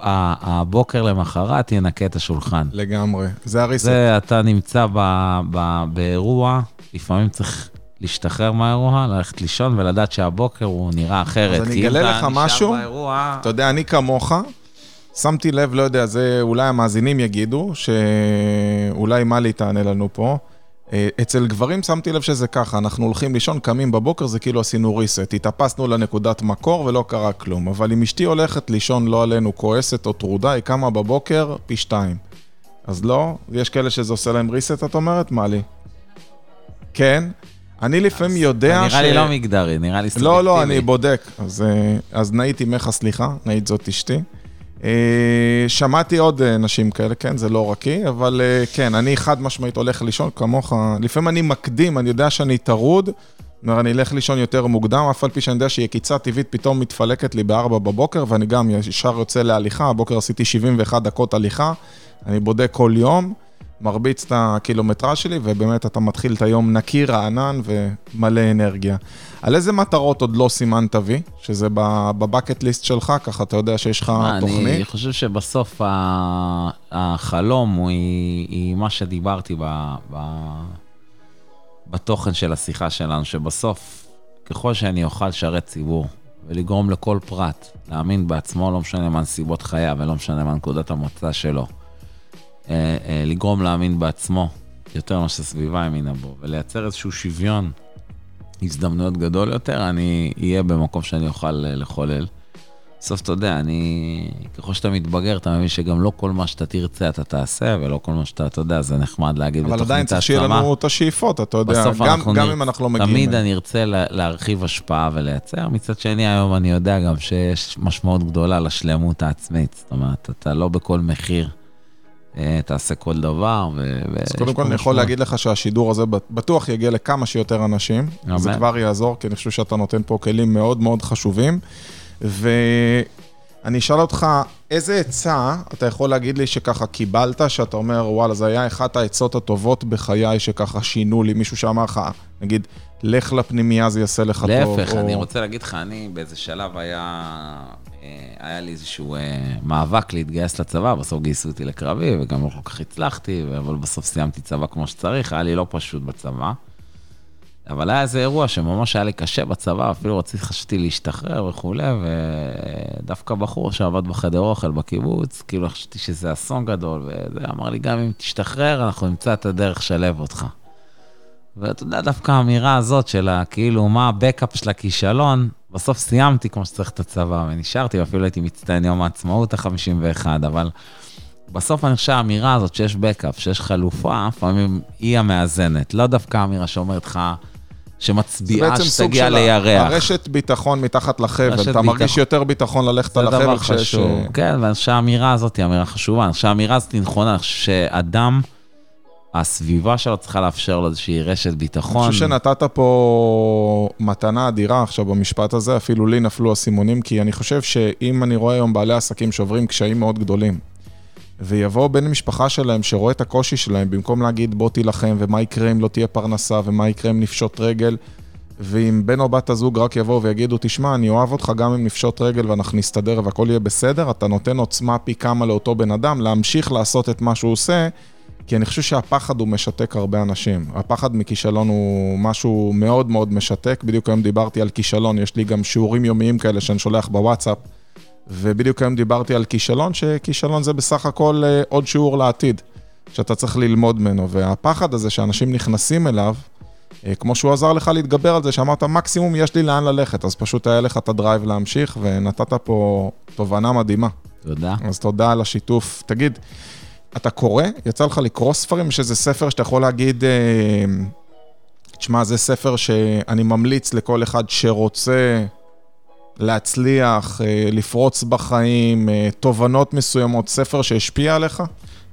הבוקר למחרת ינקה את השולחן. לגמרי. זה הריסט. זה, אתה נמצא ב, ב, באירוע, לפעמים צריך להשתחרר מהאירוע, ללכת לישון ולדעת שהבוקר הוא נראה אחרת. אז אני אגלה לך משהו, באירוע, אתה יודע, אני כמוך, שמתי לב, לא יודע, זה אולי המאזינים יגידו, שאולי מלי תענה לנו פה. אה, אצל גברים שמתי לב שזה ככה, אנחנו הולכים לישון, קמים בבוקר, זה כאילו עשינו reset. התאפסנו לנקודת מקור ולא קרה כלום. אבל אם אשתי הולכת לישון, לא עלינו, כועסת או טרודה, היא קמה בבוקר פי שתיים. אז לא, יש כאלה שזה עושה להם reset, את אומרת? מלי. כן. אני לפעמים יודע ש... נראה לי לא מגדרי, נראה לי סובייקטיבי. לא, לא, אני בודק. אז, אה, אז נאית אימך, סליחה, נאית זאת אשתי. אה, שמעתי עוד אה, נשים כאלה, כן, זה לא רק היא, אבל אה, כן, אני חד משמעית הולך לישון כמוך. לפעמים אני מקדים, אני יודע שאני טרוד, אומר, אני אלך לישון יותר מוקדם, אף על פי שאני יודע שיקיצה טבעית פתאום מתפלקת לי ב-4 בבוקר, ואני גם ישר יוצא להליכה, הבוקר עשיתי 71 דקות הליכה, אני בודק כל יום, מרביץ את הקילומטרז' שלי, ובאמת אתה מתחיל את היום נקי, רענן ומלא אנרגיה. על איזה מטרות עוד לא סימנת וי? שזה בבקט ליסט שלך, ככה אתה יודע שיש לך תוכנית? אני חושב שבסוף החלום הוא היא, היא מה שדיברתי ב, ב, בתוכן של השיחה שלנו, שבסוף, ככל שאני אוכל לשרת ציבור ולגרום לכל פרט להאמין בעצמו, לא משנה מה נסיבות חייו ולא משנה מה נקודת המוצא שלו, לגרום להאמין בעצמו יותר ממה שהסביבה האמינה בו, ולייצר איזשהו שוויון הזדמנויות גדול יותר, אני אהיה במקום שאני אוכל אה, לחולל. בסוף אתה יודע, אני, ככל שאתה מתבגר, אתה מבין שגם לא כל מה שאתה תרצה אתה תעשה, ולא כל מה שאתה, אתה יודע, זה נחמד להגיד אבל עדיין בתוכנית צריך שיהיה. לנו את השאיפות, אתה יודע, גם, אנחנו גם אם אנחנו לא מגיעים. תמיד. אני ארצה לה- להרחיב השפעה ולייצר. מצד שני, היום אני יודע גם שיש משמעות גדולה לשלמות העצמית. זאת אומרת, אתה לא בכל מחיר אה, תעשה כל דבר. ו- אז קודם כל אני יכול משמעות. להגיד לך שהשידור הזה בטוח יגיע לכמה שיותר אנשים. אמן. זה כבר יעזור, כי אני חושב שאתה נותן פה כלים מאוד מאוד חשובים. ואני אשאל אותך, איזה עצה אתה יכול להגיד לי שככה קיבלת, שאתה אומר, וואלה, זה היה אחת העצות הטובות בחיי שככה שינו לי, מישהו שאמר לך, נגיד, לך לפנימייה, זה יעשה לך טוב. להפך, או- אני רוצה להגיד לך, אני באיזה שלב היה, אה, היה לי איזשהו אה, מאבק להתגייס לצבא, בסוף גייסו אותי לקרבי, וגם לא כל כך הצלחתי, אבל בסוף סיימתי צבא כמו שצריך, היה לי לא פשוט בצבא. אבל היה איזה אירוע שממש היה לי קשה בצבא, אפילו רציתי, חשבתי להשתחרר וכולי, ודווקא בחור שעבד בחדר אוכל בקיבוץ, כאילו חשבתי שזה אסון גדול, וזה אמר לי, גם אם תשתחרר, אנחנו נמצא את הדרך לשלב אותך. ואתה יודע, דווקא האמירה הזאת של כאילו, מה הבקאפ של הכישלון, בסוף סיימתי כמו שצריך את הצבא, ונשארתי, ואפילו הייתי מצטיין יום העצמאות ה-51, אבל בסוף אני חושב האמירה הזאת שיש בקאפ, שיש חלופה, לפעמים היא המאזנת. לא דווקא האמירה שאומרת לך, זה שמצביעה בעצם סוג שתגיע של לירח. הרשת ביטחון מתחת לחבל, אתה מרגיש ביטחון. יותר ביטחון ללכת זה על החבל דבר כשיש... חשוב. אה, כן, ואני חושב שהאמירה הזאת היא אמירה חשובה. אני חושב שהאמירה הזאת היא נכונה, אני חושב שאדם, הסביבה שלו צריכה לאפשר לו איזושהי רשת ביטחון. אני חושב שנתת פה מתנה אדירה עכשיו במשפט הזה, אפילו לי נפלו האסימונים, כי אני חושב שאם אני רואה היום בעלי עסקים שעוברים קשיים מאוד גדולים, ויבוא בן משפחה שלהם שרואה את הקושי שלהם, במקום להגיד בוא תילחם, ומה יקרה אם לא תהיה פרנסה, ומה יקרה אם נפשוט רגל, ואם בן או בת הזוג רק יבואו ויגידו, תשמע, אני אוהב אותך גם אם נפשוט רגל ואנחנו נסתדר והכל יהיה בסדר, אתה נותן עוצמה פי כמה לאותו בן אדם להמשיך לעשות את מה שהוא עושה, כי אני חושב שהפחד הוא משתק הרבה אנשים. הפחד מכישלון הוא משהו מאוד מאוד משתק. בדיוק היום דיברתי על כישלון, יש לי גם שיעורים יומיים כאלה שאני שולח בוואטסאפ, ובדיוק היום דיברתי על כישלון, שכישלון זה בסך הכל אה, עוד שיעור לעתיד, שאתה צריך ללמוד ממנו. והפחד הזה שאנשים נכנסים אליו, אה, כמו שהוא עזר לך להתגבר על זה, שאמרת, מקסימום יש לי לאן ללכת, אז פשוט היה לך את הדרייב להמשיך, ונתת פה תובנה מדהימה. תודה. אז תודה על השיתוף. תגיד, אתה קורא? יצא לך לקרוא ספרים? יש איזה ספר שאתה יכול להגיד, אה, תשמע, זה ספר שאני ממליץ לכל אחד שרוצה להצליח, אה, לפרוץ בחיים, אה, תובנות מסוימות, ספר שהשפיע עליך?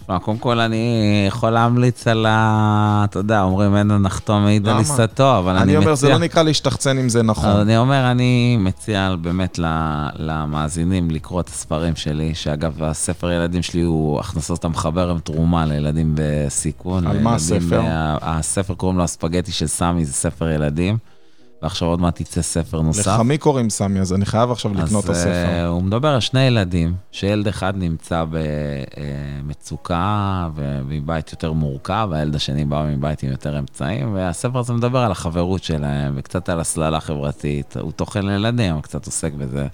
תשמע, קודם כל אני יכול להמליץ על ה... אתה יודע, אומרים אין הנחתום מעיד על? עיסתו, אבל אני אני מציע... אומר, זה לא נקרא להשתחצן אם זה נכון. אני אומר, אני מציע באמת למאזינים לקרוא את הספרים שלי, שאגב, הספר ילדים שלי הוא הכנסות המחבר עם תרומה לילדים בסיכון. על מה הספר? אה, הספר קוראים לו הספגטי של סמי, זה ספר ילדים, ועכשיו עוד מעט יצא ספר נוסף. לחמי קוראים סמי, אז אני חייב עכשיו לקנות את אז הספר. אה, הוא מדבר על שני ילדים, שילד אחד נמצא במצוקה ומבית יותר מורכב, והילד השני בא מבית עם יותר אמצעים, והספר הזה מדבר על החברות שלהם, וקצת על הסללה חברתית, הוא תוכן לילדים, הוא קצת עוסק בזה,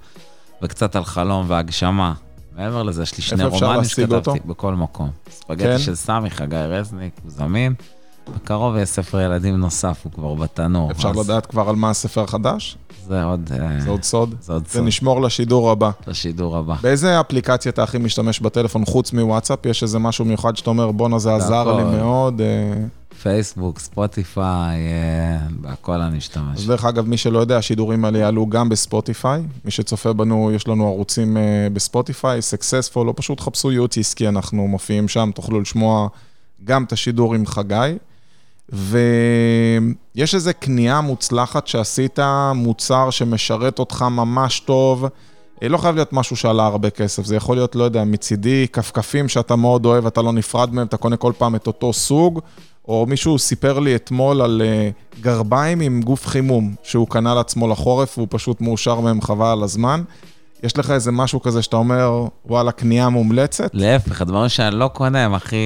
וקצת על חלום והגשמה. מעבר לזה, יש לי שני רומנים אותו? שכתבתי בכל מקום. כן? ספגטי של סמי, חגי רזניק, הוא זמין. בקרוב יהיה ספר ילדים נוסף, הוא כבר בתנור. אפשר אז לדעת כבר על מה הספר החדש? זה עוד... אה, זה עוד סוד? זה עוד סוד, נשמור לשידור הבא. לשידור הבא. באיזה אפליקציה אתה הכי משתמש בטלפון חוץ מוואטסאפ? יש איזה משהו מיוחד שאתה אומר, בואנה זה עזר לי. מאוד. אה, פייסבוק, ספוטיפיי, אה, בהכל אני אז משתמש. דרך אגב, מי שלא יודע, השידורים האלה יעלו גם בספוטיפיי. מי שצופה בנו, יש לנו ערוצים בספוטיפיי, Successful, או פשוט חפשו ייעוץ עסקי, אנחנו מופיעים שם, תוכלו לשמוע גם את השידור עם חגי. ויש איזו קנייה מוצלחת שעשית, מוצר שמשרת אותך ממש טוב. אה, לא חייב להיות משהו שעלה הרבה כסף, זה יכול להיות, לא יודע, מצידי כפכפים שאתה מאוד אוהב, אתה לא נפרד מהם, אתה קונה כל פעם את אותו סוג, או מישהו סיפר לי אתמול על אה, גרביים עם גוף חימום, שהוא קנה לעצמו לחורף, והוא פשוט מאושר מהם חבל על הזמן. יש לך איזה משהו כזה שאתה אומר, וואלה, קנייה מומלצת? להפך, הדברים שאני לא קונה, הם הכי,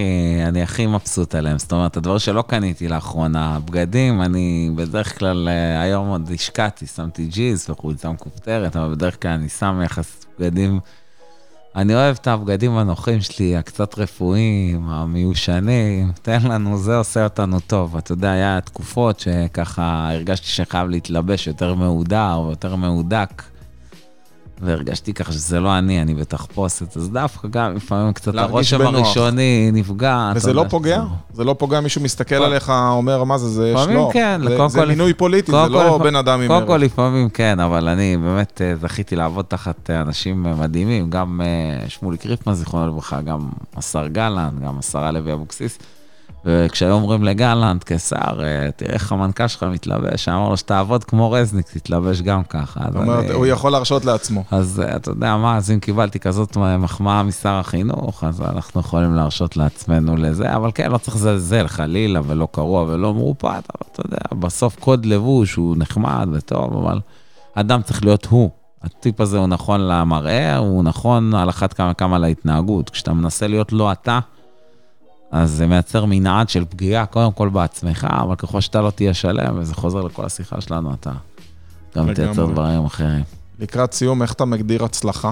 אני הכי מבסוט עליהם. זאת אומרת, הדברים שלא קניתי לאחרונה, בגדים, אני בדרך כלל, אה, היום עוד השקעתי, שמתי ג'יז וחולצה מכופתרת, אבל בדרך כלל אני שם יחס בגדים. אני אוהב את הבגדים הנוחים שלי, הקצת רפואיים, המיושנים, תן לנו, זה עושה אותנו טוב. אתה יודע, היה תקופות שככה הרגשתי שחייב להתלבש יותר מהודר ויותר מהודק. והרגשתי ככה שזה לא אני, אני בתחפושת, אז דווקא גם לפעמים קצת הרושם. הראשוני נפגע. וזה לא פוגע? זה- זה לא פוגע, מישהו מסתכל כל- עליך, אומר, מה זה, זה יש לפעמים לו. כן, זה- מינוי פוליטי, זה לא בן אדם עם קודם כל ערך. לפעמים כן, אבל אני באמת אה, זכיתי לעבוד תחת אה, אנשים אה, מדהימים, גם אה, שמוליק ריפמן, זיכרונו לברכה, גם השר גלנט, גם השרה לוי אבוקסיס. וכשהיו אומרים לגלנט כשר, אה, תראה איך המנכ"ל שלך מתלבש, אמר לו שתעבוד כמו רזניק, תתלבש גם ככה. זאת אומרת, אני- הוא יכול להרשות לעצמו. אז אה, אתה יודע מה, אז אם קיבלתי כזאת מחמאה משר החינוך, אז אנחנו יכולים להרשות לעצמנו לזה, אבל כן, לא צריך לזלזל חלילה ולא קרוע ולא מרופט, אבל אתה יודע, בסוף קוד לבוש הוא נחמד וטוב, אבל אדם צריך להיות הוא. הטיפ הזה הוא נכון למראה, הוא נכון על אחת כמה וכמה להתנהגות. כשאתה מנסה להיות לא אתה, אז זה מייצר מנעד של פגיעה, קודם כל בעצמך, אבל ככל שאתה לא תהיה שלם, וזה חוזר לכל השיחה שלנו, אתה גם. תייצר דברים אחרים. לקראת סיום, איך אתה מגדיר הצלחה?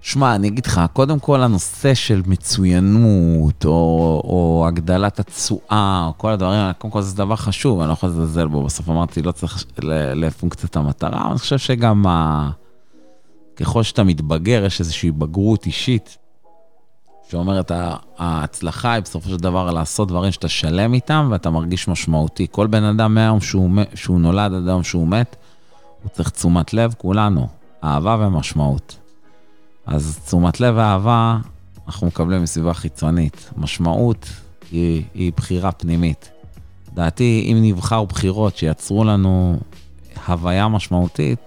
שמע, אני אגיד לך, קודם כל הנושא של מצוינות, או, או הגדלת התשואה, או כל הדברים קודם כל זה דבר חשוב, אני לא יכול לזלזל בו. בסוף אמרתי, לא צריך לפונקציית המטרה, אני חושב שגם ה... ככל שאתה מתבגר, יש איזושהי בגרות אישית, שאומרת, ההצלחה היא בסופו של דבר לעשות דברים שאתה שלם איתם, ואתה מרגיש משמעותי. כל בן אדם מהיום שהוא, שהוא נולד עד היום שהוא מת, הוא צריך תשומת לב, כולנו, אהבה ומשמעות. אז תשומת לב ואהבה אנחנו מקבלים מסביבה חיצונית. משמעות היא, היא בחירה פנימית. דעתי, אם נבחר בחירות שיצרו לנו הוויה משמעותית,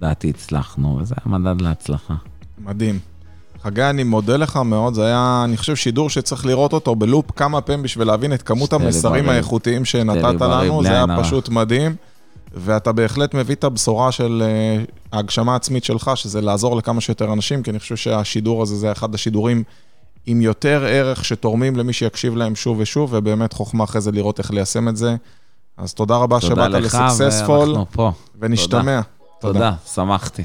דעתי הצלחנו, וזה המדד להצלחה. מדהים. חגי, אני מודה לך מאוד, זה היה, אני חושב, שידור שצריך לראות אותו בלופ כמה פעמים בשביל להבין את כמות המסרים. האיכותיים שנתת לנו, זה היה. פשוט מדהים. ואתה בהחלט מביא את הבשורה של אה, ההגשמה העצמית שלך, שזה לעזור לכמה שיותר אנשים, כי אני חושב שהשידור הזה זה אחד השידורים עם יותר ערך שתורמים למי שיקשיב להם שוב ושוב, ובאמת חוכמה אחרי זה לראות איך ליישם את זה. אז תודה רבה תודה שבאת לסקסספול, ואנחנו פה. ונשתמע. תודה, שמחתי.